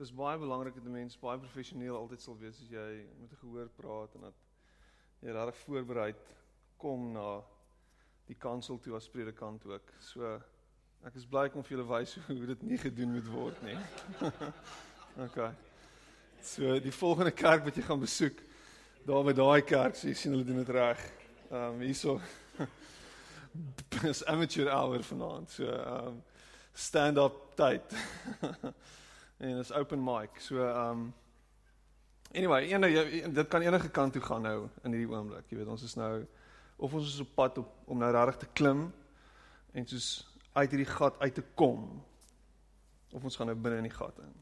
Dis baie belangrik dat 'n mens baie professioneel altyd sal wees as jy met 'n gehoor praat en dat jy regtig voorberei kom na die kansel toe as predikant ook. So ek is bly om vir julle wys hoe dit nie gedoen moet word nie. okay. So die volgende kerk wat jy gaan besoek, daar by daai kerk, so jy sien hulle doen dit reg. Ehm um, hierso is amateur hour vanaand. So ehm um, stand up tyd. En is open mic. So um, anyway, ene jy, dit kan enige kant toe gaan nou in hierdie oomblik. Jy weet, ons is nou of ons is op pad op, om nou regtig te klim en soos uit hierdie gat uit te kom of ons gaan nou binne in die gat in.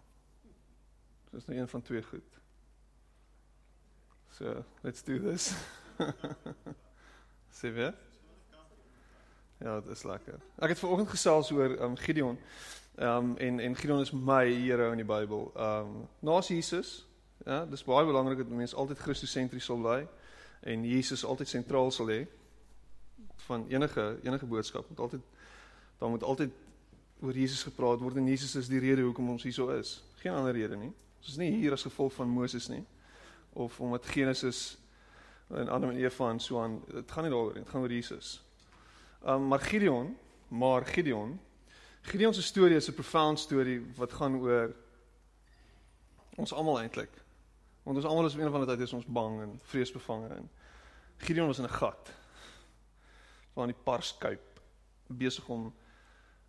Dis nou een van twee goed. So, let's do this. Sê weer. Ja, dit is lekker. Ek het vanoggend gesels oor um Gideon. Um en en Gideon is my hero in die Bybel. Um na Jesus, ja, dis baie belangrik dat mense altyd Christus-sentries sal bly en Jesus altyd sentraal sal hê van enige enige boodskap. Moet altyd daar moet altyd oor Jesus gepraat word en Jesus is die rede hoekom ons hier so is. Geen ander rede nie. Ons is nie hier as gevolg van Moses nie of omdat Genesis en Adam en Eva en so aan. Dit gaan nie daaroor nie. Dit gaan oor Jesus. Um maar Gideon, maar Gideon, Gideon se storie is 'n profound storie wat gaan oor ons almal eintlik. Want ons almal is op 'n of ander tyd is ons bang en vreesbevange en Gideon was in 'n gat. Waar in die parskuip besig om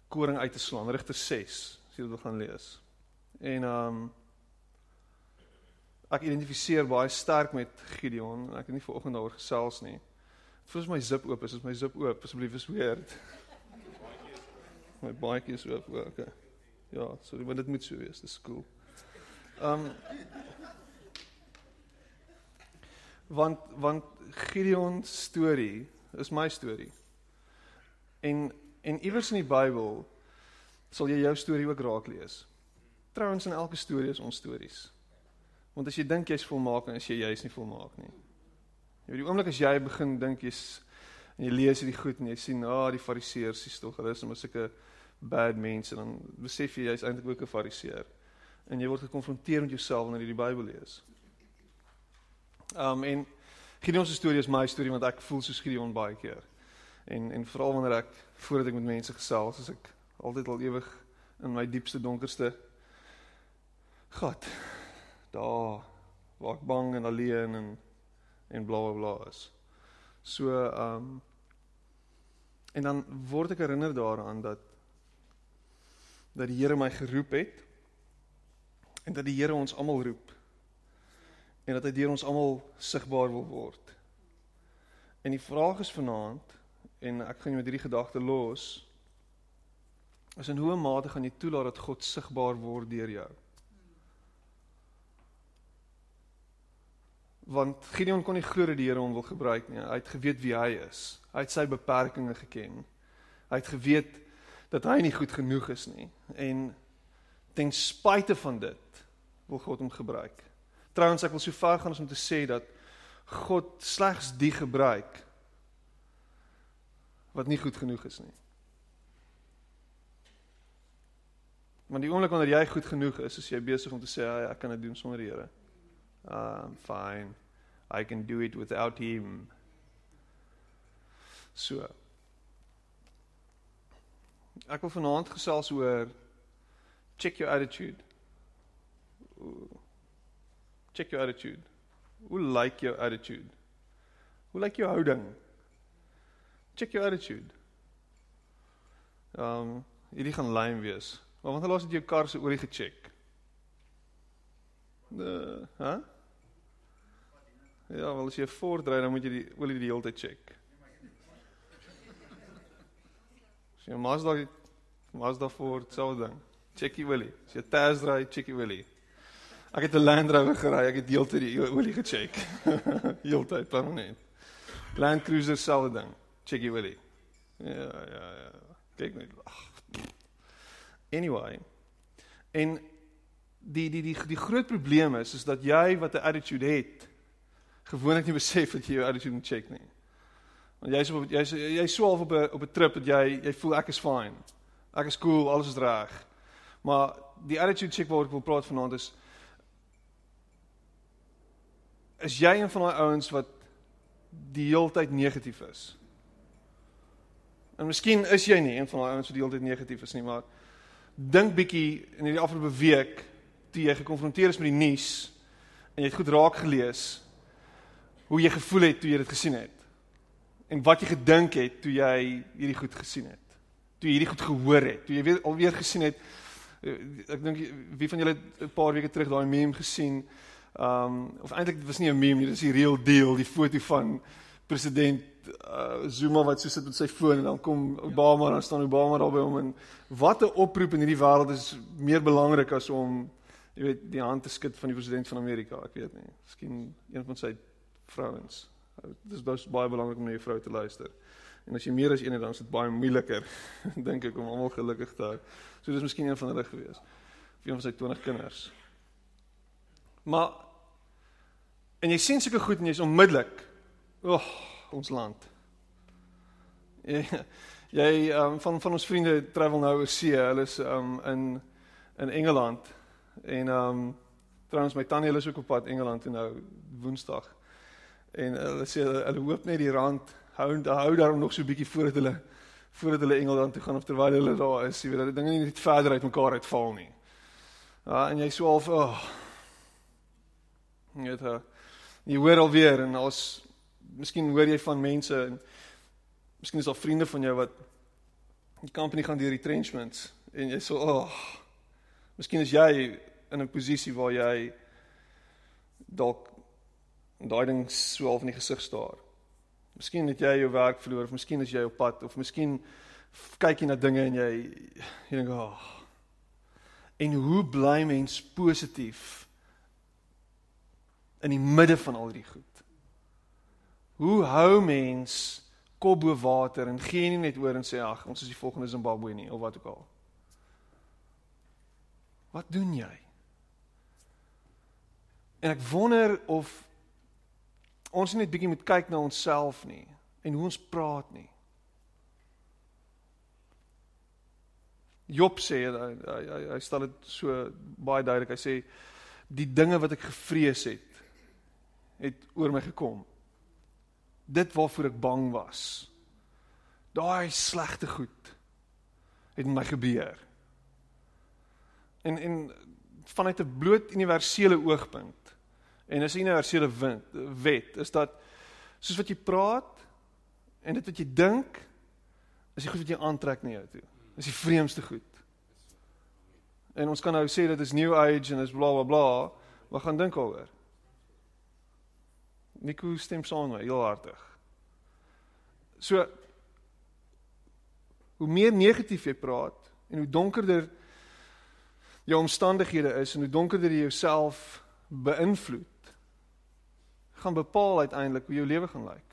koring uit te slaan, Rigter 6, as jy dit wil gaan lees. En um ek identifiseer baie sterk met Gideon en ek het nie vanoggend daaroor gesels nie. Voel my zip oop, is my zip oop asseblief is weird. My baadjie is oop, okay. Ja, sorry, maar dit moet so wees, dis cool. Um want want Gideon storie is my storie. En en iewers in die Bybel sal jy jou storie ook raak lees. Trouwens in elke storie is ons stories. Want as jy dink jy's volmaak en as jy jy's nie volmaak nie. Jy weet die oomblik as jy begin dink jy's en jy lees hierdie goed en jy sien, "Ag, oh, die fariseërs is tog hulle is net sulke bad mense," dan besef jy jy's eintlik ook 'n fariseer. En jy word gekonfronteer met jouself wanneer jy die Bybel lees. Um en Gideon se storie is my storie want ek voel soos Gideon baie keer. En en veral wanneer ek voordat ek met mense gesels, as ek altyd al ewig in my diepste donkerste gat daar waar ek bang en alleen en en bla bla bla is. So ehm um, en dan word ek herinner daaraan dat dat die Here my geroep het en dat die Here ons almal roep en dat hy deur ons almal sigbaar wil word. En die vraag is vanaand en ek gaan jou met hierdie gedagte los. Is in hoe mate gaan jy toelaat dat God sigbaar word deur jou? Want Gideon kon nie glo dat die Here hom wil gebruik nie. Hy het geweet wie hy is. Hy het sy beperkings geken. Hy het geweet dat hy nie goed genoeg is nie en ten spyte van dit wil God hom gebruik. Trouwens ek wil so ver gaan om te sê dat God slegs die gebruik wat nie goed genoeg is nie. Want die oomblik wanneer jy goed genoeg is, is jy besig om te sê, "Ja, ek kan dit doen sonder die Here." Um fine. I can do it without him. So. Ek wil vanaand gesels oor check your attitude. Check your attitude. Hoe like your attitude? Hoe like jou houding? Check your attitude. Ehm um, hierdie gaan lyn wees. Maar wanneer laas het jy jou kar se olie gecheck? Nee, hè? Ja, wel as jy voordry dan moet jy die olie die hele tyd check. As jy Mazda Mazda voor selfde ding. Check die olie. As jy test ry, check die olie. Ek het 'n Land Rover gery, ek het deeltyd die olie gecheck. Heeltyd permanent. Land Cruiser selfde ding. Check die olie. Ja, ja, ja. Kyk net. Ag. Anyway. En die die die die groot probleem is is dat jy wat 'n attitude het, gewoonlik nie besef dat jy jou attitude moet check nie. Want jy's op jy's jy's so half op 'n op 'n trip dat jy jy voel ek is fine. Ek is cool, alles is reg. Maar die attitude check waaroor ek wil praat vanaand is is jy een van daai ouens wat die heeltyd negatief is? En miskien is jy nie een van daai ouens wat die heeltyd negatief is nie, maar dink bietjie in hierdie afgelope week toe jy gekonfronteer is met die nuus en jy het goed raak gelees hoe jy gevoel het toe jy dit gesien het. En wat jy gedink het toe jy hierdie goed gesien het. Toe jy hierdie goed gehoor het, toe jy weer alweer gesien het eh, ek dink wie van julle 'n paar weke terug daai meme gesien um of eintlik was nie 'n meme nie, dit is die real deal, die foto van president uh, Zuma wat so sit met sy foon en dan kom Obama en dan staan Obama daar by hom en wat 'n oproep in hierdie wêreld is meer belangrik as om jy weet die hand te skud van die president van Amerika, ek weet nie. Miskien een van sy vrouens. Dit is dus baie belangrik om na jou vrou te luister. En as jy meer as een het, dan is dit baie moeiliker dink ek om almal gelukkig te hou. So dis miskien een van hulle gewees. Of een van sy 20 kinders. Maar en jy sien sulke goed en jy's onmiddellik, "Ag, oh, ons land." Jy jy um, van van ons vriende travel nou oor see. Hulle is um, in in Engeland En ehm um, trouens my tannie is ook op pad Engeland toe nou Woensdag. En hulle sê hulle, hulle hoop net die rand hou hou daarom nog so 'n bietjie voordat hulle voordat hulle Engeland toe gaan of terwyl hulle daar is, jy weet dat dinge nie net verder uit mekaar uitval nie. Ja, en jy al vir oh, jy het jy hoor alweer en ons miskien hoor jy van mense en miskien is al vriende van jou wat die company gaan deur retrenchments en jy sê oh Miskien is jy in 'n posisie waar jy dalk daai ding swaalf in die gesig staar. Miskien het jy jou werk verloor of miskien is jy op pad of miskien kyk jy na dinge en jy jy dink, "Ag." Oh. En hoe bly mens positief in die midde van al hierdie goed? Hoe hou mens kop bo water en gee nie net oor en sê, "Ag, ons is die volgende Zimbabwe nie," of wat ook al. Wat doen jy? En ek wonder of ons net bietjie moet kyk na onsself nie en hoe ons praat nie. Job sê hy hy, hy stel dit so baie duidelik. Hy sê die dinge wat ek gevrees het het oor my gekom. Dit waarvoor ek bang was. Daai slegte goed het met my gebeur. En en vanuit 'n bloot universele oogpunt en is 'n universele wet is dat soos wat jy praat en dit wat jy dink is die goed wat jy aantrek na jou toe. Dis die vreemdste goed. En ons kan nou sê dit is new age en is bla bla bla, maar gaan dink daaroor. Nico stem saam met heel hartig. So hoe meer negatief jy praat en hoe donkerder jou omstandighede is en hoe donkerder jy jouself beïnvloed, gaan bepaal uiteindelik hoe jou lewe gaan lyk.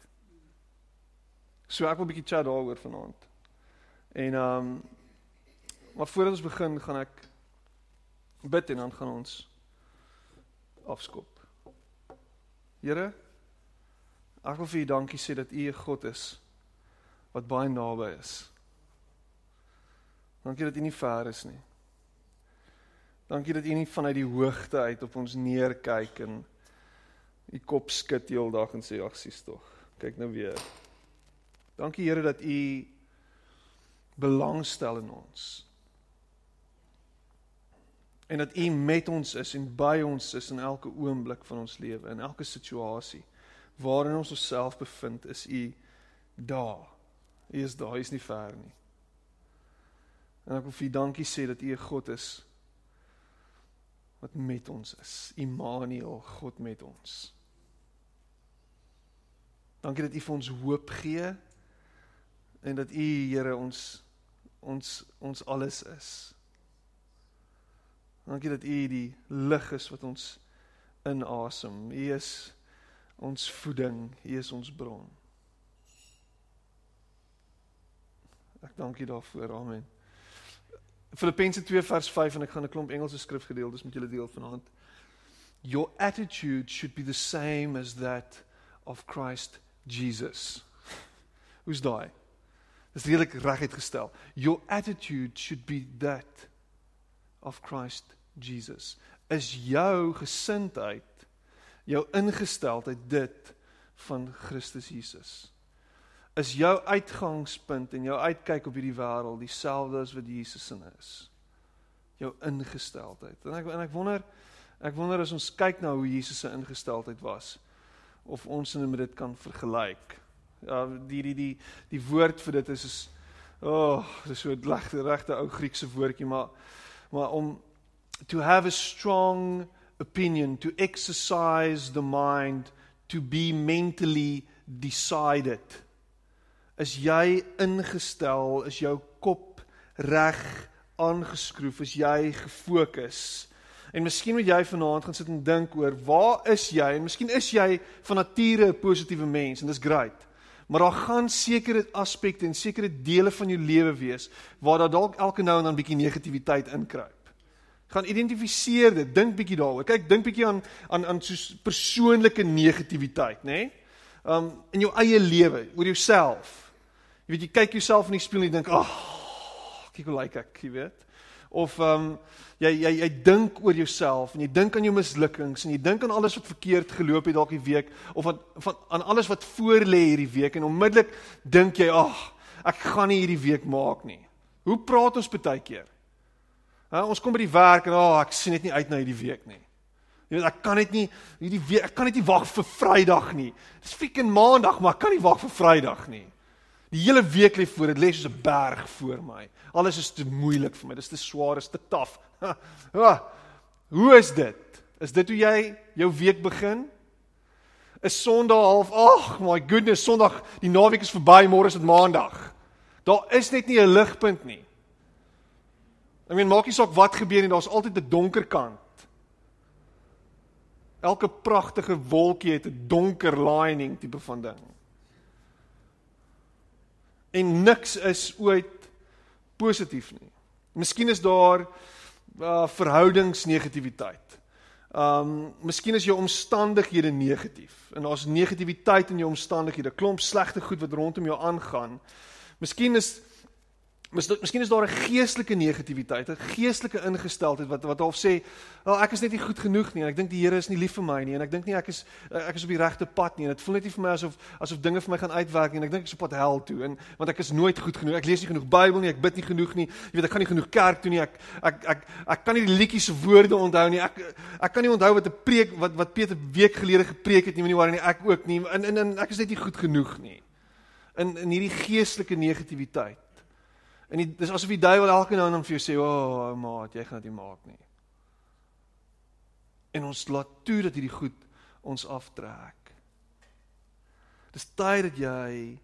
So ek wil 'n bietjie chat daaroor vanaand. En ehm um, maar voordat ons begin, gaan ek bid en dan gaan ons afskop. Here, ek wil vir U dankie sê dat U 'n God is wat baie naby is. Dankie dat U nie ver is nie. Dankie dat U nie vanuit die hoogte uit op ons neerkyk en U kop skud heeldag en sê ag sies tog. Kyk nou weer. Dankie Here dat U belangstel in ons. En dat U met ons is en by ons is in elke oomblik van ons lewe, in elke situasie waarin ons osself bevind, is U daar. U is daar, U is nie ver nie. En ek wil vir U dankie sê dat U 'n God is wat met ons is. Immanuel, God met ons. Dankie dat U vir ons hoop gee en dat U Here ons ons ons alles is. Dankie dat U die lig is wat ons inasem. U is ons voeding, U is ons bron. Ek dank U daarvoor. Amen. Filippense 2 vers 5 en ek gaan 'n klomp Engelse skrifgedeeltes met julle deel vanaand. Your attitude should be the same as that of Christ Jesus. Hoe's daai? Dis redelik reg uitgestel. Your attitude should be that of Christ Jesus. Is jou gesindheid, jou ingesteldheid dit van Christus Jesus? is jou uitgangspunt en jou uitkyk op hierdie wêreld dieselfde as wat Jesus se is. Jou ingesteldheid. En ek en ek wonder ek wonder as ons kyk na hoe Jesus se ingesteldheid was of ons in met dit kan vergelyk. Ja, die die die die woord vir dit is is o, oh, dis so 'n regte regte ou Griekse woordjie, maar maar om to have a strong opinion, to exercise the mind, to be mentally decided is jy ingestel, is jou kop reg aangeskroef, is jy gefokus. En miskien moet jy vanaand gaan sit en dink oor waar is jy? En miskien is jy van nature 'n positiewe mens en dis great. Maar daar gaan sekere aspekte en sekere dele van jou lewe wees waar daar dalk elke nou en dan 'n bietjie negativiteit inkruip. Gaan identifiseer dit, dink bietjie daaroor. Kyk, dink bietjie aan aan aan so persoonlike negativiteit, nê? Nee? Um in jou eie lewe, oor jouself. Jy weet jy kyk jouself in die spieël en jy dink, "Ag, oh, kyk hoe lyk like ek," jy weet. Of ehm um, jy jy jy dink oor jouself en jy dink aan jou mislukkings en jy dink aan alles wat verkeerd geloop het dalk die week of aan van aan alles wat voor lê hierdie week en onmiddellik dink jy, "Ag, ek gaan nie hierdie week maak nie." Hoe praat ons baie keer? Ha, ons kom by die werk en, "Ag, ek sien net nie uit na hierdie week nie." Jy weet, ek kan net nie hierdie week, ek kan net nie wag vir Vrydag nie. Dis freaking Maandag, maar ek kan nie wag vir Vrydag nie. Die hele week lê voor, dit lê soos 'n berg voor my. Alles is te moeilik vir my. Dit is te swaar, is te taaf. Hoe is dit? Is dit hoe jy jou week begin? Is Sondag half, ag my goodness, Sondag, die naweek is verby, môre is dit Maandag. Daar is net nie 'n ligpunt nie. Ek meen, maak nie saak wat gebeur nie, daar's altyd 'n donker kant. Elke pragtige wolkie het 'n donker lining tipe van ding en niks is ooit positief nie. Miskien is daar uh verhoudingsnegativiteit. Um miskien is jou omstandighede negatief en daar's negativiteit in jou omstandighede, klomp slegte goed wat rondom jou aangaan. Miskien is Miskien is daar 'n geestelike negativiteit, 'n geestelike ingesteldheid wat wat half sê, "Wel, ek is net nie goed genoeg nie en ek dink die Here is nie lief vir my nie en ek dink nie ek is ek is op die regte pad nie en dit voel net nie vir my asof asof dinge vir my gaan uitwerk nie en ek dink ek is op pad hel toe en want ek is nooit goed genoeg. Ek lees nie genoeg Bybel nie, ek bid nie genoeg nie. Jy weet, ek gaan nie genoeg kerk toe nie. Ek ek ek ek kan nie die liedjies se woorde onthou nie. Ek ek kan nie onthou wat 'n preek wat wat Peter week gelede gepreek het nie, nie waar nie ek ook nie. En en ek is net nie goed genoeg nie. In in hierdie geestelike negativiteit En die, dis asof die duiwel elke nou en dan vir jou sê, "O, oh, maat, jy gaan dit nie maak nie." En ons laat toe dat hierdie goed ons aftrek. Dis tyd dat jy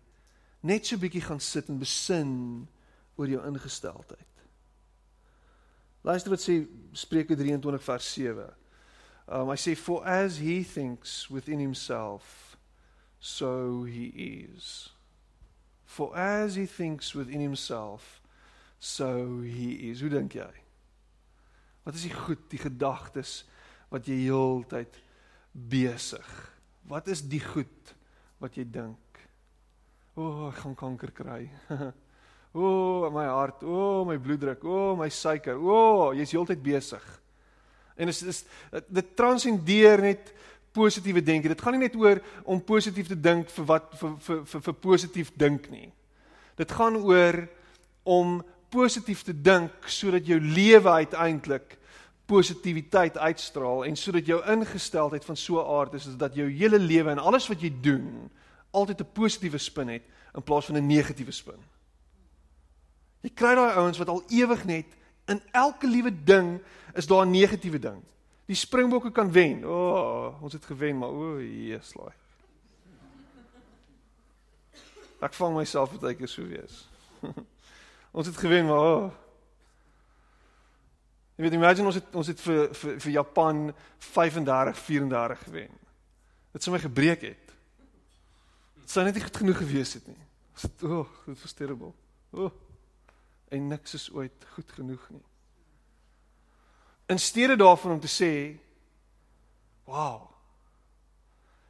net so bietjie gaan sit en besin oor jou ingesteldheid. Luister wat sê Spreuke 23 vers 7. Um I say for as he thinks within himself so he is. For as he thinks within himself, so he is. Hoe dink jy? Wat is die goed, die gedagtes wat jy heeltyd besig? Wat is die goed wat jy dink? O, oh, ek gaan kanker kry. o, oh, my hart, o, oh, my bloeddruk, o, oh, my suiker. O, oh, jy's heeltyd besig. En dit is dit transcendeer net positiewe denke. Dit gaan nie net oor om positief te dink vir wat vir vir vir, vir positief dink nie. Dit gaan oor om positief te dink sodat jou lewe uiteindelik positiwiteit uitstraal en sodat jou ingesteldheid van so 'n aard is dat jou hele lewe en alles wat jy doen altyd 'n positiewe spin het in plaas van 'n negatiewe spin. Jy kry daai ouens wat al ewig net in elke liewe ding is daar 'n negatiewe ding. Die Springbokke kan wen. O, oh, ons het gewen, maar o, oh, Jesus laai. Ek vang myself baie keer so wees. ons het gewen, maar o. Oh. Jy weet imagine ons het ons het vir vir vir Japan 35 34 gewen. Dit sou my gebreek het. Dit sou net nie goed genoeg gewees het nie. Dit o, oh, dit was terrible. O. Oh, en niks is ooit goed genoeg nie. In steede daarvan om te sê, "Wow.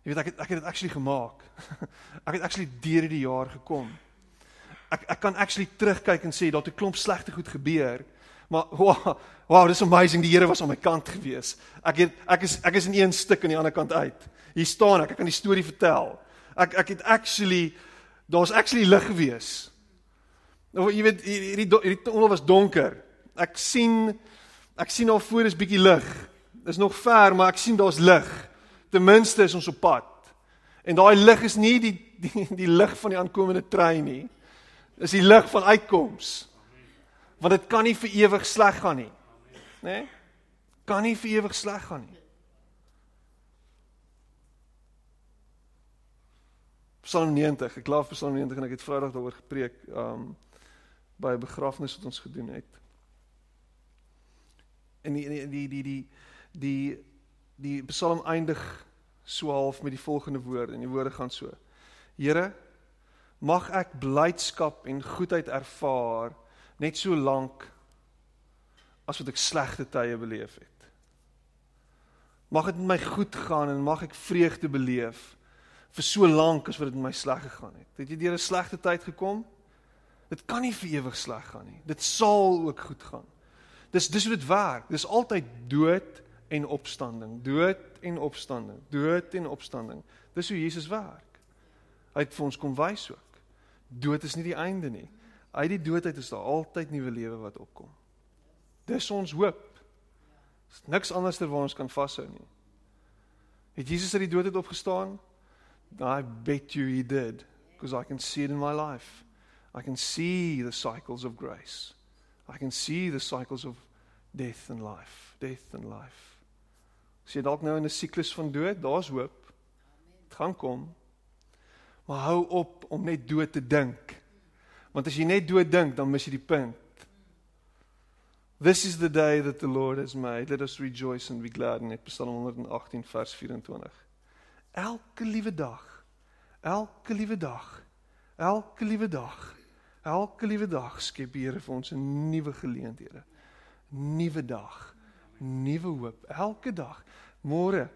Jy weet ek het ek het dit actually gemaak. ek het actually deur die jaar gekom. Ek ek kan actually terugkyk en sê dat 'n klomp slegte goed gebeur, maar wow, wow, dis amazing. Die Here was aan my kant gewees. Ek het ek is ek is in een stuk aan die ander kant uit. Hier staan ek, ek kan die storie vertel. Ek ek het actually daar's actually lig gewees. Nou jy weet hierdie hierdie tunnel was donker. Ek sien ek sien al voor is bietjie lig. Dis nog ver, maar ek sien daar's lig. Ten minste is ons op pad. En daai lig is nie die die die lig van die aankomende trein nie. Dis die lig van uitkoms. Want dit kan nie vir ewig sleg gaan nie. Né? Nee? Kan nie vir ewig sleg gaan nie. Psalm 90. Ek laaf Psalm 90 en ek het Vrydag daaroor gepreek, um by 'n begrafnis wat ons gedoen het. En die die die die die die, die Psalm eindig so half met die volgende woorde en die woorde gaan so: Here, mag ek blydskap en goedheid ervaar net so lank as wat ek slegte tye beleef het. Mag dit met my goed gaan en mag ek vreugde beleef vir so lank as wat dit met my sleg gegaan het. Het jy deur 'n slegte tyd gekom? Dit kan nie vir ewig sleg gaan nie. Dit sal ook goed gaan. Dis dis hoe dit werk. Dis altyd dood en opstanding, dood en opstanding, dood en opstanding. Dis hoe Jesus werk. Hy het vir ons kom wys ook. Dood is nie die einde nie. Uit die doodheid is daar altyd nuwe lewe wat opkom. Dis ons hoop. Dis niks anders ter waar ons kan vashou nie. Het Jesus uit die dood uit opgestaan? I bet you he did because I can see it in my life. I can see the cycles of grace. I can see the cycles of death and life, death and life. As jy dalk nou in 'n siklus van dood, daar's hoop. Dit gaan kom. Maar hou op om net dood te dink. Want as jy net dood dink, dan mis jy die punt. This is the day that the Lord has made. Let us rejoice and be glad in it. Psalm 118 vers 24. Elke liewe dag. Elke liewe dag. Elke liewe dag. Elke liewe dag skep Here vir ons 'n nuwe geleenthede. Nuwe dag. Nuwe hoop elke dag. Môre,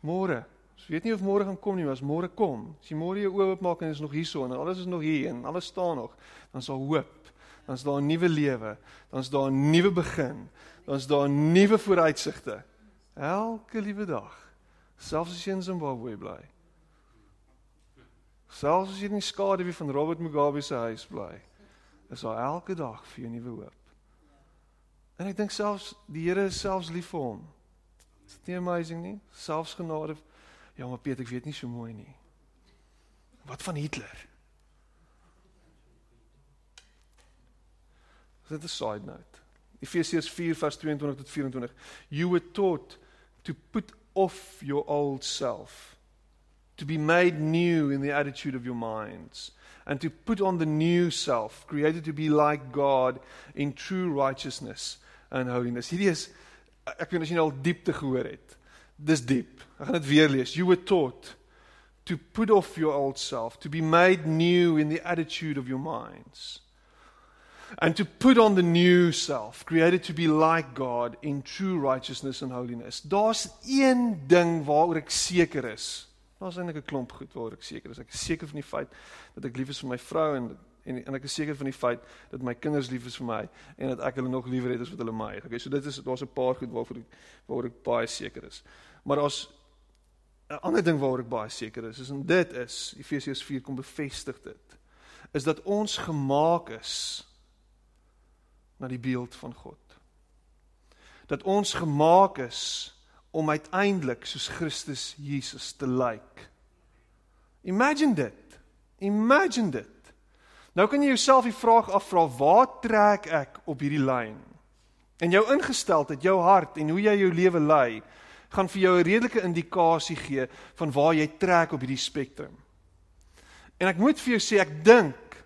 môre. Ons weet nie of môre gaan kom nie, maar as môre kom, as jy môre jou oë oopmaak en is nog hierso en alles is nog hier en alles staan nog, dan daar hoop. Dan is daar 'n nuwe lewe. Dan is daar 'n nuwe begin. Dan is daar nuwe vooruitsigte. Elke liewe dag. Selfs as jy in Zimbabwe bly. Selfs as jy in die skaduwee van Robert Mugabe se huis bly is daar elke dag vir jou nuwe hoop. En ek dink selfs die Here is selfs lief vir hom. Is dit nie amazing nie? Selfs genade. Ja, maar Piet, ek weet nie so mooi nie. Wat van Hitler? Dit is 'n side note. Efesiërs 4 vers 22 tot 24. You were taught to put off your old self, to be made new in the attitude of your minds and to put on the new self, created to be like God in true righteousness and holiness. Hierdie is ek weet as jy nou al diepte gehoor het. Dis diep. Ek gaan dit weer lees. You were taught to put off your old self, to be made new in the attitude of your minds. And to put on the new self, created to be like God in true righteousness and holiness. Daar's een ding waaroor ek seker is. Daar's eintlik 'n klomp goed waaroor ek seker is. Ek is seker van die feit dat ek lief is vir my vrou en en en ek is seker van die feit dat my kinders lief is vir my en dat ek hulle nog liewer het as wat hulle my het. Okay, so dit is daar's 'n paar goed waarvoor ek waaroor ek baie seker is. Maar daar's 'n ander ding waaroor ek baie seker is, is en dit is Efesiërs 4 kom bevestig dit. Is dat ons gemaak is na die beeld van God. Dat ons gemaak is om uiteindelik soos Christus Jesus te lyk. Like. Imagine dit. Imagine dit. Nou kan jy jouself die vraag afvra, waar trek ek op hierdie lyn? En jou ingesteldheid, jou hart en hoe jy jou lewe lei, gaan vir jou 'n redelike indikasie gee van waar jy trek op hierdie spektrum. En ek moet vir jou sê ek dink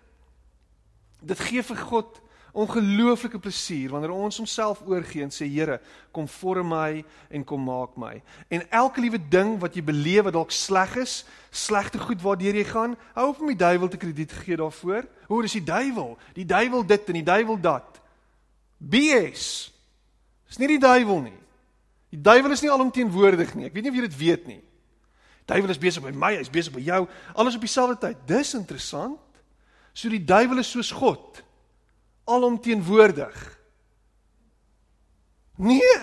dit gee vir God ongelooflike plesier wanneer ons homself oorgee en sê Here, kom vorm my en kom maak my. En elke liewe ding wat jy beleef wat dalk sleg is, slegte goed waardeur jy gaan, hou op om die duiwel te krediet gee daarvoor. Hoe is die duiwel? Die duiwel dit en die duiwel dat. BS. Dis nie die duiwel nie. Die duiwel is nie alomteenwoordig nie. Ek weet nie of jy dit weet nie. Die duiwel is besig by my, hy's besig by jou, alles op dieselfde tyd. Dis interessant. So die duiwel is soos God. Alomteenwoordig. Nee.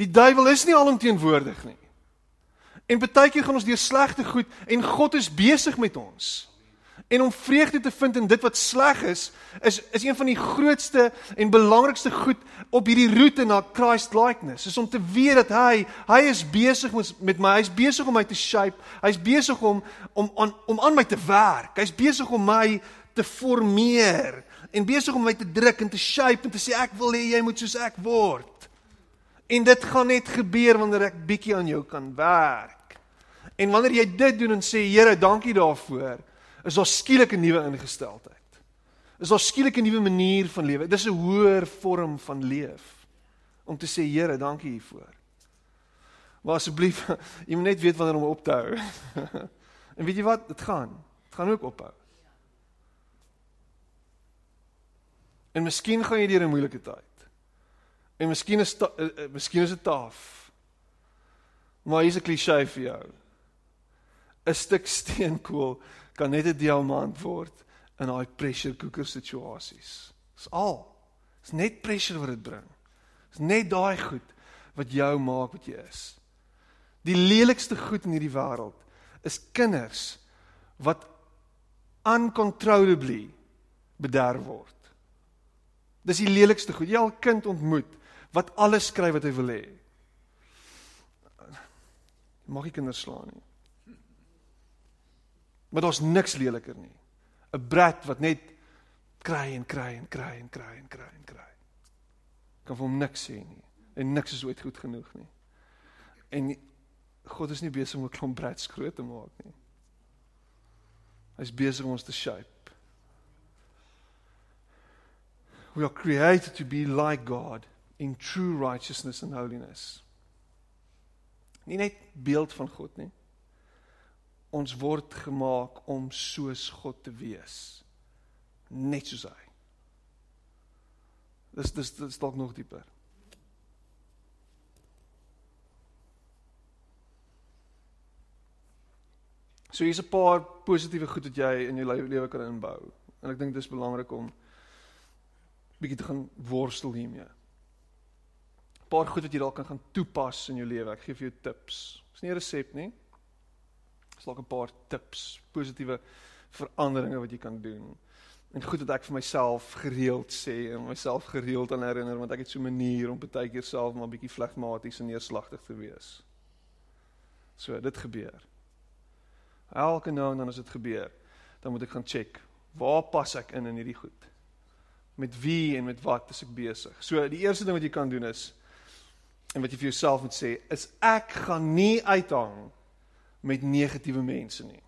Die duiwel is nie alomteenwoordig nie. En baie keer gaan ons deur slegte goed en God is besig met ons. En om vreugde te vind in dit wat sleg is, is is een van die grootste en belangrikste goed op hierdie roete na Christ likeness. Is om te weet dat hy hy is besig met my, hy's besig om my te shape. Hy's besig om om aan om aan my te werk. Hy's besig om my te formeer en besig om my te druk en te shape en te sê ek wil hê jy moet soos ek word. En dit gaan net gebeur wanneer ek bietjie aan jou kan werk. En wanneer jy dit doen en sê Here, dankie daarvoor is daar skielik 'n nuwe ingesteldheid. Is daar skielik 'n nuwe manier van lewe. Dis 'n hoër vorm van leef. Om te sê Here, dankie hiervoor. Maar asseblief, jy moet net weet wanneer om op te hou. en weet jy wat? Dit gaan. Dit gaan ook ophou. En miskien gaan jy deur 'n moeilike tyd. En miskien is uh, miskien is dit taaf. Maar hier's 'n klise vir jou. 'n Stuk steenkool kan net 'n diamant word in daai pressure cooker situasies. Dis al. Dis net pressure wat dit bring. Dis net daai goed wat jou maak wat jy is. Die lelikste goed in hierdie wêreld is kinders wat uncontrollably bederf word. Dis die lelikste goed. Jy al kind ontmoet wat alles skryf wat hy wil hê. Mag ek kinders slaan nie. Maar daar's niks leliker nie. 'n Brat wat net kry en kry en kry en kry en kry en kry. Kan vir hom niks sê nie. En niks is ooit goed genoeg nie. En God is nie besig om 'n klomp brats groot te maak nie. Hy's besig om ons te shape. We are created to be like God in true righteousness and holiness. Nie net beeld van God nie ons word gemaak om soos God te wees. Net soos hy. Dis dis dis dalk nog dieper. So hier's 'n paar positiewe goed wat jy in jou lewe kan inbou. En ek dink dis belangrik om bietjie te gaan worstel hiermee. 'n Paar goed wat jy dalk kan gaan toepas in jou lewe. Ek gee vir jou tips. Dis nie 'n resep nie dalk 'n paar tips, positiewe veranderinge wat jy kan doen. En goed dat ek vir myself gereeld sê en myself gereeld aan herinner want ek het so 'n manier om baie keer self maar bietjie flegmaties en neerslagtig te wees. So, dit gebeur. Elke nou en dan as dit gebeur, dan moet ek gaan check, waar pas ek in in hierdie goed? Met wie en met wat is ek besig? So, die eerste ding wat jy kan doen is en wat jy vir jouself moet sê, is ek gaan nie uithang met negatiewe mense nie.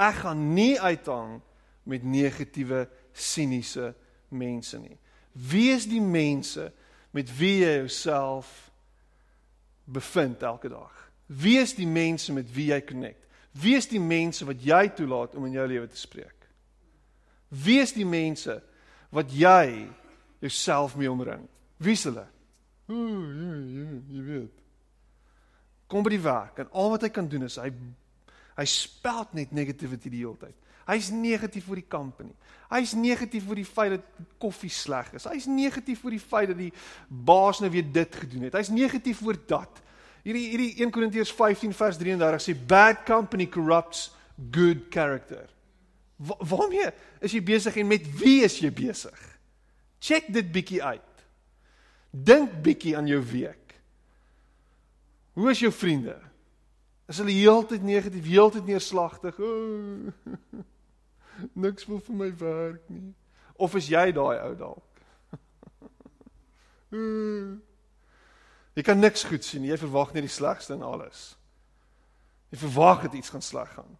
Ek gaan nie uithang met negatiewe siniese mense nie. Wie is die mense met wie jy jouself bevind elke dag? Wie is die mense met wie jy connect? Wie is die mense wat jy toelaat om in jou lewe te spreek? Wie is die mense wat jy jouself mee omring? Wie is hulle? Ooh, ja, ja, jy weet kom by die werk en al wat hy kan doen is hy hy speld net negativity die hele tyd. Hy's negatief vir die company. Hy's negatief vir die feit dat koffie sleg is. Hy's negatief vir die feit dat die baas nou weer dit gedoen het. Hy's negatief oor dat. Hierdie hierdie 1 Korintiërs 15 vers 33 sê bad company corrupts good character. Wa waarmee is jy besig en met wie is jy besig? Check dit bietjie uit. Dink bietjie aan jou week. Hoe is jou vriende? Is hulle heeltyd negatief, heeltyd neerslagtig? Oh, niks wil vir my werk nie. Of is jy daai ou dalk? jy kan niks goed sien. Jy verwag net die slegste in alles. Jy verwag dit iets gaan sleg gaan.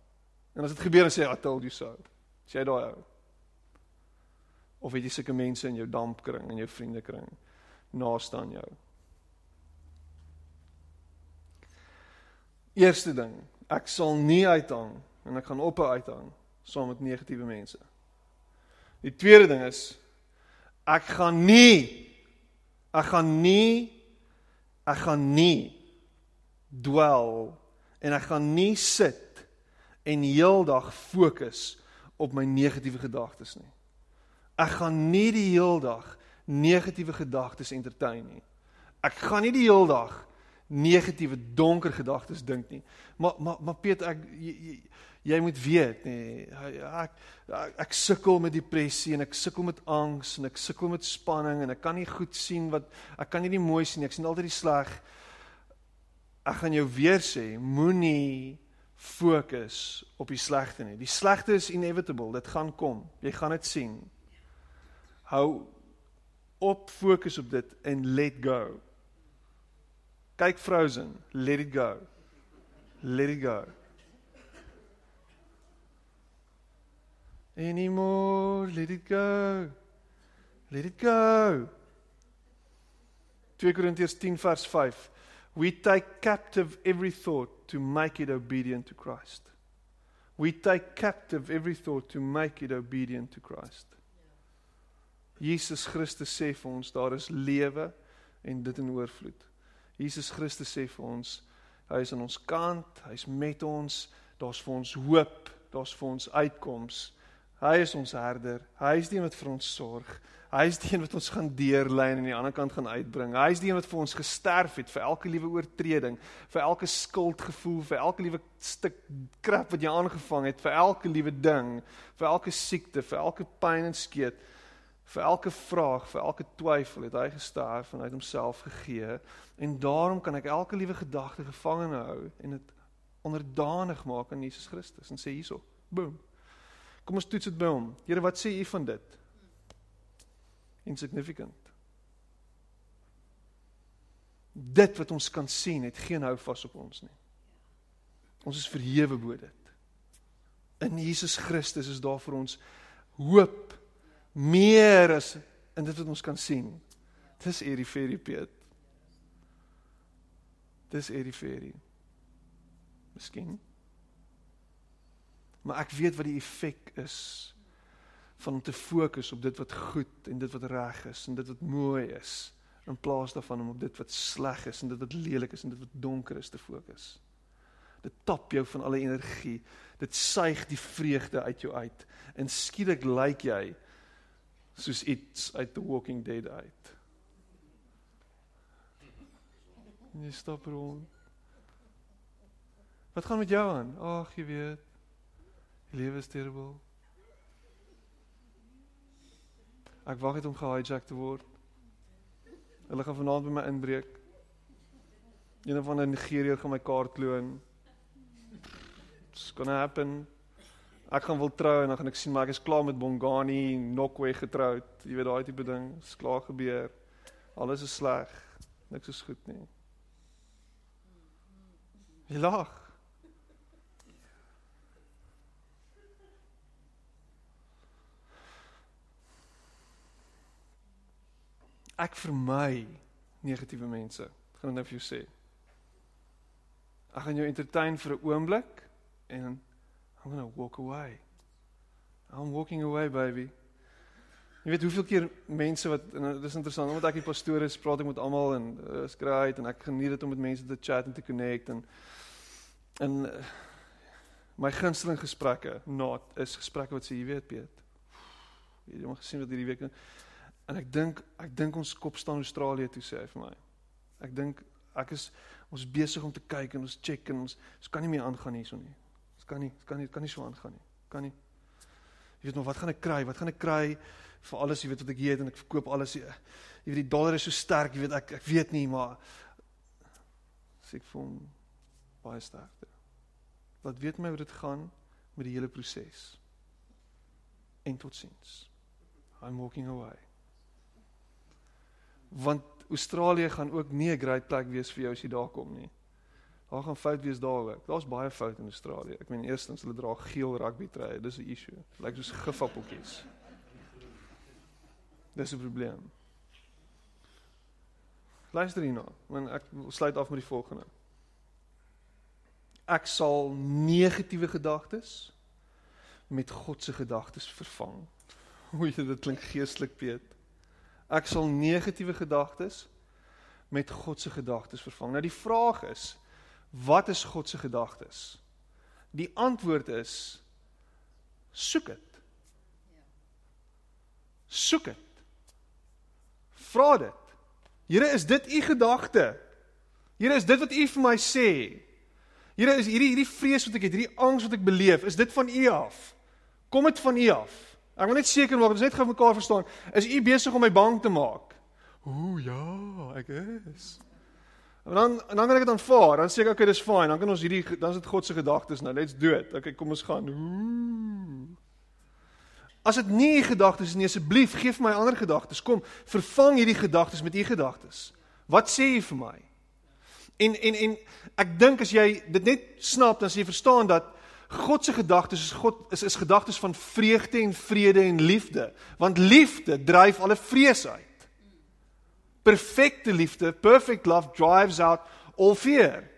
En as dit gebeur dan sê I told you so. Is jy daai ou? Of het jy sulke mense in jou dampkring en jou vriendekring naaste aan jou? Eerste ding, ek sal nie uithang en ek gaan ophou uithang saam met negatiewe mense. Die tweede ding is ek gaan nie ek gaan nie ek gaan nie dwel en ek gaan nie sit en heeldag fokus op my negatiewe gedagtes nie. Ek gaan nie die heeldag negatiewe gedagtes entertain nie. Ek gaan nie die heeldag negatiewe donker gedagtes dink nie. Maar maar maar Piet ek jy, jy, jy moet weet nê nee, ek, ek ek sukkel met depressie en ek sukkel met angs en ek sukkel met spanning en ek kan nie goed sien wat ek kan nie die mooi sien ek sien altyd die sleg. Ek gaan jou weer sê moenie fokus op die slegte nie. Die slegte is inevitable, dit gaan kom. Jy gaan dit sien. Hou op fokus op dit en let go. Kyk Frozen, let it go. Let it go. Anymore, let it go. Let it go. 2 Korintiërs 10 vers 5. We take captive every thought to make it obedient to Christ. We take captive every thought to make it obedient to Christ. Jesus Christus sê vir ons daar is lewe en dit in oorvloed. Jesus Christus sê vir ons hy is aan ons kant, hy's met ons, daar's vir ons hoop, daar's vir ons uitkoms. Hy is ons herder, hy is die wat vir ons sorg. Hy is die een wat ons gaan deurlei en aan die ander kant gaan uitbring. Hy is die een wat vir ons gesterf het vir elke liewe oortreding, vir elke skuldgevoel, vir elke liewe stuk krap wat jy aangevang het, vir elke liewe ding, vir elke siekte, vir elke pyn en skeet, vir elke vraag, vir elke twyfel het hy gesterf en hy het homself gegee. En daarom kan ek elke liewe gedagte gevange hou en dit onderdanig maak aan Jesus Christus en sê hierso, boom. Kom ons toets dit by hom. Here, wat sê u van dit? insignificant. Dit wat ons kan sien het geen hou vas op ons nie. Ons is verhewe bo dit. In Jesus Christus is daar vir ons hoop meer as in dit wat ons kan sien. Dis Eriferie Piet. Dis Eriferie. Miskien. Maar ek weet wat die effek is van om te fokus op dit wat goed en dit wat reg is en dit wat mooi is in plaas daarvan om op dit wat sleg is en dit wat lelik is en dit wat donker is te fokus. Dit tap jou van alle energie. Dit suig die vreugde uit jou uit en skielik lyk jy soos iets uit The Walking Dead uit. Jy stap rond. Wat gaan met jou aan? Ag, jy weet. Die lewe is terrible. Ek wag net om gehijack te word. Hulle gaan vanaand by my inbreek. Een van die Nigeriërs gaan my kaart kloon. It's gonna happen. Ek gaan wil trou en dan gaan ek sien maar ek is klaar met Bongani, Nokwe getroud. Jy weet daai tipe ding, is klaar gebeur. Alles is sleg. Niks is goed nie. Jy lag. Ek vermy negatiewe mense. Ek gaan nou vir jou sê. Ek gaan jou entertain vir 'n oomblik en I'm going to walk away. I'm walking away baby. Jy weet hoeveel keer mense wat en dit is interessant omdat ek die pastoor is, praat ek met almal en uh, skryf en ek geniet dit om met mense te chat en te connect en en uh, my gunsteling gesprekke not is gesprekke wat sê jy weet Piet. Jy het hom gesien wat hierdie week En ek dink ek dink ons kop staan Australië toe sê hy vir my. Ek dink ek is ons besig om te kyk en ons check en ons ons kan nie meer aangaan hierso nie. Ons kan nie, ons kan nie, kan nie so aangaan nie. Kan nie. Jy weet nog wat gaan ek kry? Wat gaan ek kry vir alles jy weet wat ek het en ek verkoop alles. Jy weet die dollar is so sterk, jy weet ek ek weet nie, maar sê ek voel baie sterk. Laat weet my hoe dit gaan met die hele proses. En totsiens. I'm walking away want Australië gaan ook nie 'n great plek wees vir jou as jy daar kom nie. Daar gaan fout wees daar ook. Daar's baie fout in Australië. Ek meen eerstens hulle dra geel rugby trui. Dis 'n issue. Lyk soos gifappeltjies. Dis 'n probleem. Luister hierna, want ek sluit af met die volgende. Ek sal negatiewe gedagtes met God se gedagtes vervang. Hoe jy dit klink geestelik, Piet. Ek sal negatiewe gedagtes met God se gedagtes vervang. Nou die vraag is, wat is God se gedagtes? Die antwoord is soek dit. Soek dit. Vra dit. Here, is dit u gedagte? Here, is dit wat u vir my sê? Here, is hierdie hierdie vrees wat ek het, hierdie angs wat ek beleef, is dit van u af? Kom dit van u af? Ek wil net seker maak, ons net gou mekaar verstaan. Is u besig om my bang te maak? Ooh ja, ek is. En dan en dan kan ek dit aanvaar. Dan sê ek okay, dis fyn. Dan kan ons hierdie dan is dit God se gedagtes nou. Let's do it. Okay, kom ons gaan. Ooh. As dit nie u gedagtes is nie, asseblief gee vir my ander gedagtes. Kom, vervang hierdie gedagtes met u gedagtes. Wat sê u vir my? En en en ek dink as jy dit net snap, dan sê jy verstaan dat God se gedagtes is God is is gedagtes van vreugde en vrede en liefde, want liefde dryf alle vrees uit. Perfekte liefde, perfect love drives out all fear.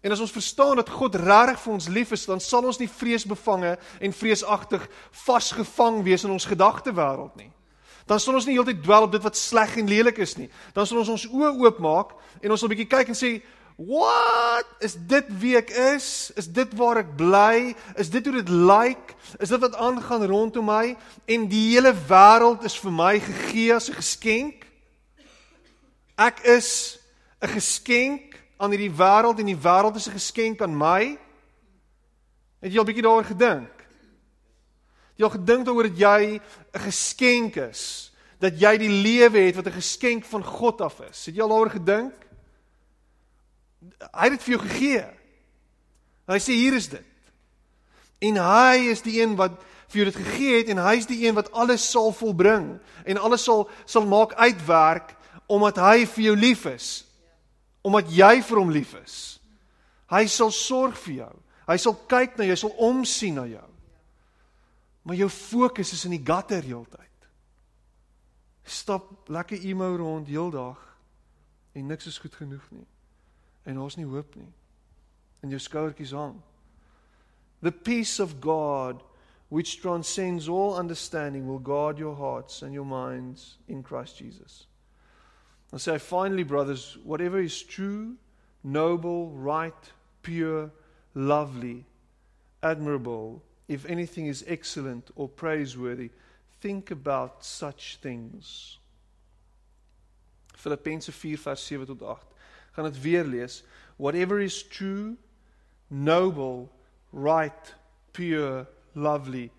En as ons verstaan dat God regtig vir ons lief is, dan sal ons nie vreesbevange en vreesagtig vasgevang wees in ons gedagtewêreld nie. Dan sal ons nie heeltyd dwel op dit wat sleg en lelik is nie. Dan sal ons ons oë oopmaak en ons sal 'n bietjie kyk en sê, "Wat? Is dit wie ek is? Is dit waar ek bly? Is dit hoe dit lyk? Like? Is dit wat aangaan rondom my? En die hele wêreld is vir my gegee as 'n geskenk. Ek is 'n geskenk aan hierdie wêreld en die wêreld is 'n geskenk aan my. Het jy al bietjie daaroor gedink? Jy al gedink daaroor dat jy 'n geskenk is, dat jy die lewe het wat 'n geskenk van God af is. Het jy al daaroor gedink? Hy het dit vir jou gegee. Hy sê hier is dit. En hy is die een wat vir jou dit gegee het en hy is die een wat alles sal volbring en alles sal sal maak uitwerk omdat hy vir jou lief is omdat jy vir hom lief is. Hy sal sorg vir jou. Hy sal kyk na jou, hy sal omsien na jou. Maar jou fokus is in die gutter heeltyd. Stap lekker emo rond heeldag en niks is goed genoeg nie. En daar's nie hoop nie. En jou skouertjies hang. The peace of God which transcends all understanding will guard your hearts and your minds in Christ Jesus. And say, finally, brothers, whatever is true, noble, right, pure, lovely, admirable, if anything is excellent or praiseworthy, think about such things. Filippense 4 vers 7 tot 8. Gaan dit weer lees. Whatever is true, noble, right, pure, lovely,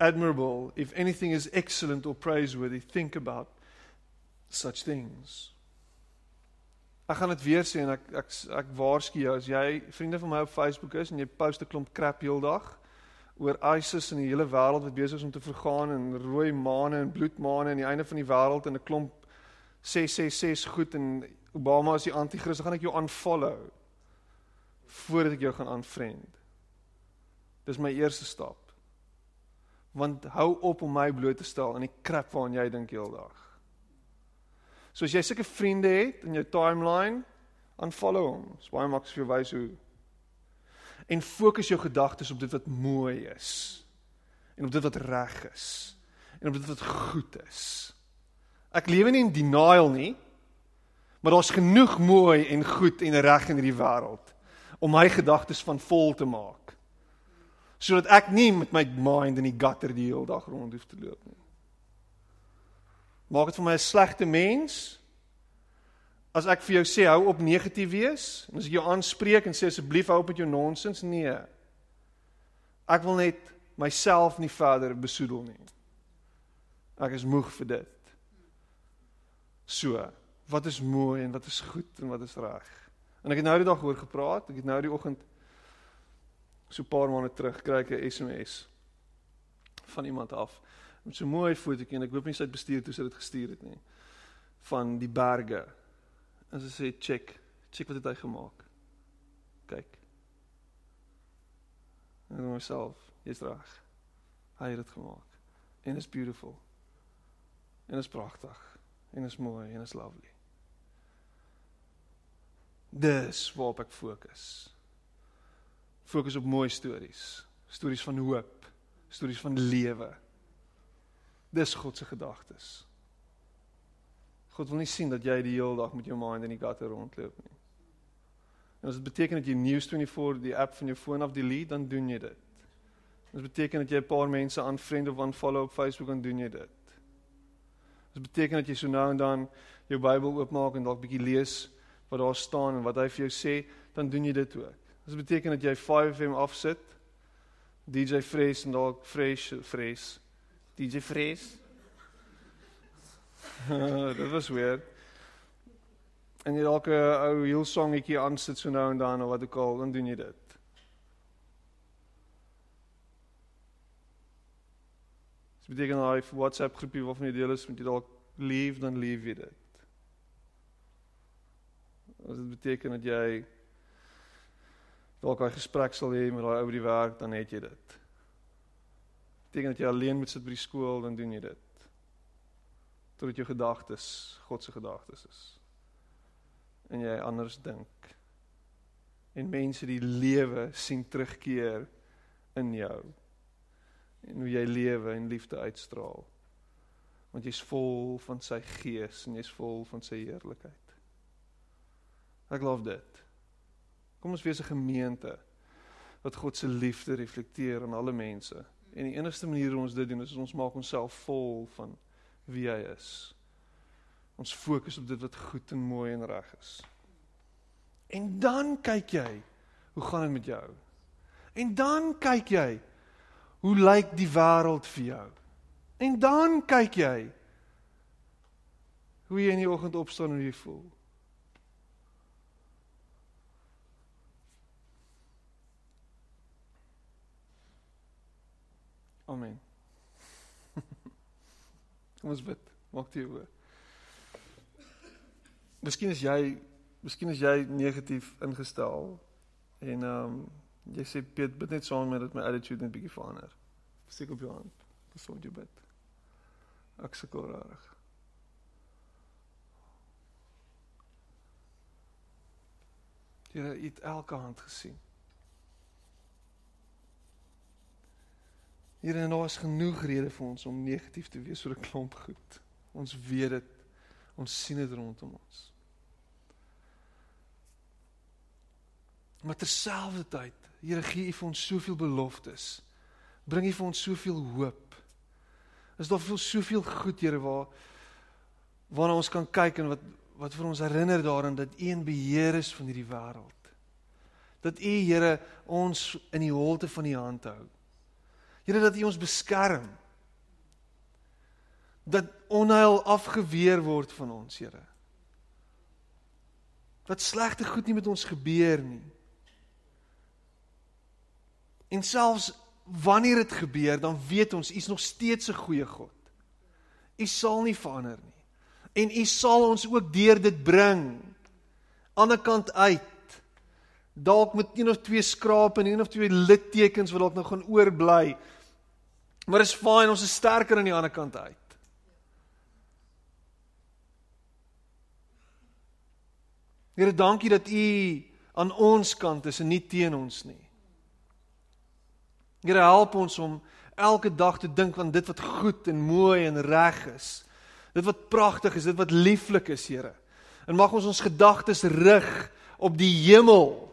admirable, if anything is excellent or praiseworthy, think about such things. Ek gaan dit weer sê en ek ek ek waarsku jou as jy vriende van my op Facebook is en jy post 'n klomp crap heeldag oor ISIS en die hele wêreld wat besig is om te vergaan en rooi maane en bloedmaane aan die einde van die wêreld en 'n klomp 666 goed en Obama is die anti-kris, gaan ek jou unfollow voordat ek jou gaan unfriend. Dis my eerste stap. Want hou op om my bloot te stel aan die crap waaraan jy dink heeldag. So as jy sulke vriende het in jou timeline, unfollow hom. Dis baie maklik vir jou wys hoe. En fokus jou gedagtes op dit wat mooi is. En op dit wat reg is. En op dit wat goed is. Ek lewe nie in denial nie. Maar daar's genoeg mooi en goed en reg in hierdie wêreld om my gedagtes van vol te maak. Sodat ek nie met my mind in die gutter die hele dag rond hoef te loop nie. Maak dit vir my 'n slegte mens? As ek vir jou sê hou op negatief wees, en as ek jou aanspreek en sê asseblief hou op met jou nonsens, nee. Ek wil net myself nie verder besoedel nie. Ek is moeg vir dit. So, wat is mooi en wat is goed en wat is reg? En ek het nou die dag oor gepraat, ek het nou die oggend so 'n paar maande terug kry ek 'n SMS van iemand af met so 'n mooi fotootjie en ek hoop nie sy het bestuur toe sy dit gestuur het nie van die berge. En sy sê check, check wat het hy gemaak. Kyk. En dan myself, jy's reg. Hy het dit gemaak. En it's beautiful. En is pragtig en is mooi en is lovely. Dis waarop ek fokus. Fokus op mooi stories, stories van hoop, stories van lewe. Dis God se gedagtes. God wil nie sien dat jy die hele dag met jou mind in die gutter rondloop nie. En as dit beteken dat jy News24 die app van jou foon af delete, dan doen jy dit. Dit beteken dat jy 'n paar mense unfriend of unfollow op Facebook en doen jy dit. Dit beteken dat jy so nou en dan jou Bybel oopmaak en dalk bietjie lees wat daar staan en wat hy vir jou sê, dan doen jy dit ook. Dit beteken dat jy 5FM afsit. DJ Fresh en dalk Fresh Fresh. DJ Fresh. dit was weird. En jy dalk 'n ou heel songetjie aansit so nou en dan of wat ook al, dan doen jy dit. Dit beteken daai WhatsApp groepie waarvan jy deel is, moet jy dalk leave dan leave jy dit. As dit beteken dat jy dalk 'n gesprek sal hê met daai ou by die werk, dan het jy dit. Beteken dat jy alleen moet sit by die skool, dan doen jy dit. Totdat jou gedagtes God se gedagtes is. En jy anders dink. En mense die lewe sien terugkeer in jou en hoe jy lewe en liefde uitstraal. Want jy's vol van sy gees en jy's vol van sy heerlikheid. Ek glo dit. Kom ons wees 'n gemeente wat God se liefde reflekteer aan alle mense. En die enigste manier hoe ons dit doen is ons maak onsself vol van wie hy is. Ons fokus op dit wat goed en mooi en reg is. En dan kyk jy, hoe gaan dit met jou? En dan kyk jy, Hoe lyk die wêreld vir jou? En dan kyk jy hoe jy in die oggend opstaan en hoe jy voel. Amen. Kom ons bid. Maak dit oor. Miskien is jy, miskien is jy negatief ingestel en ehm um, Jy sê Piet, bid net saam met dat my attitude net bietjie verander. Steek op jou hand. Dis wat jy bid. Ek sukkel reg. Jy het elke hand gesien. Hier en daar is genoeg redes vir ons om negatief te wees oor 'n klomp goed. Ons weet dit. Ons sien dit rondom ons. Maar terselfdertyd Here gee U vir ons soveel beloftes. Bring U vir ons soveel hoop. Is daar veel soveel goed Here waar waarna ons kan kyk en wat wat vir ons herinner daaraan dat U in beheer is van hierdie wêreld. Dat U Here ons in die holte van U hand hou. Here dat U ons beskerm. Dat onheil afgeweer word van ons, Here. Dat slegte goed nie met ons gebeur nie. En selfs wanneer dit gebeur, dan weet ons u's nog steeds 'n goeie God. U sal nie verander nie. En u sal ons ook deur dit bring aan die kant uit. Dalk met een of twee skrape en een of twee littekens wat dalk nog gaan oorbly. Maar is fyn, ons is sterker aan die ander kant uit. Here, dankie dat u aan ons kant is en nie teen ons nie. Here help ons om elke dag te dink aan dit wat goed en mooi en reg is. Dit wat pragtig is, dit wat lieflik is, Here. En mag ons ons gedagtes rig op die hemel.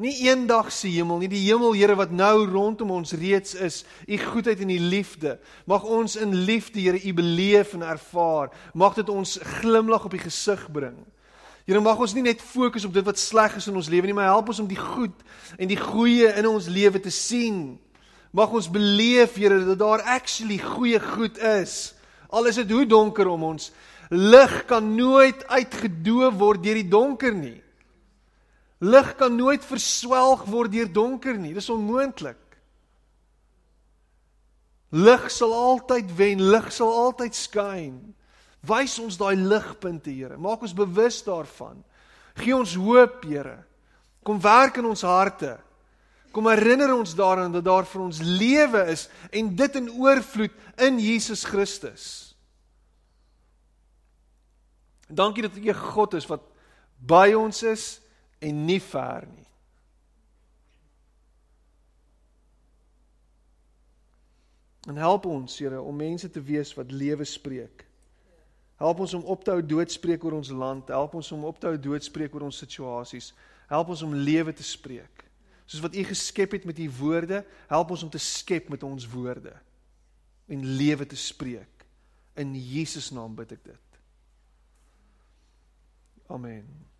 Nie eendag se hemel nie, die hemel Here wat nou rondom ons reeds is, u goedheid en u liefde. Mag ons in liefde Here u beleef en ervaar. Mag dit ons glimlag op die gesig bring. Here mag ons nie net fokus op dit wat sleg is in ons lewe nie, maar help ons om die goed en die goeie in ons lewe te sien. Mag ons beleef, Here, dat daar actually goeie goed is. Al is dit hoe donker om ons, lig kan nooit uitgedoof word deur die donker nie. Lig kan nooit verswelg word deur donker nie. Dis onmoontlik. Lig sal altyd wen, lig sal altyd skyn. Wys ons daai ligpunte, Here. Maak ons bewus daarvan. Gee ons hoop, Here. Kom werk in ons harte. Kom herinner ons daaraan dat daar vir ons lewe is en dit in oorvloed in Jesus Christus. Dankie dat U 'n God is wat by ons is en nie ver nie. En help ons, Here, om mense te wees wat lewe spreek. Help ons om op te hou doodspreek oor ons land, help ons om op te hou doodspreek oor ons situasies. Help ons om lewe te spreek. Soos wat U geskep het met U woorde, help ons om te skep met ons woorde en lewe te spreek. In Jesus naam bid ek dit. Amen.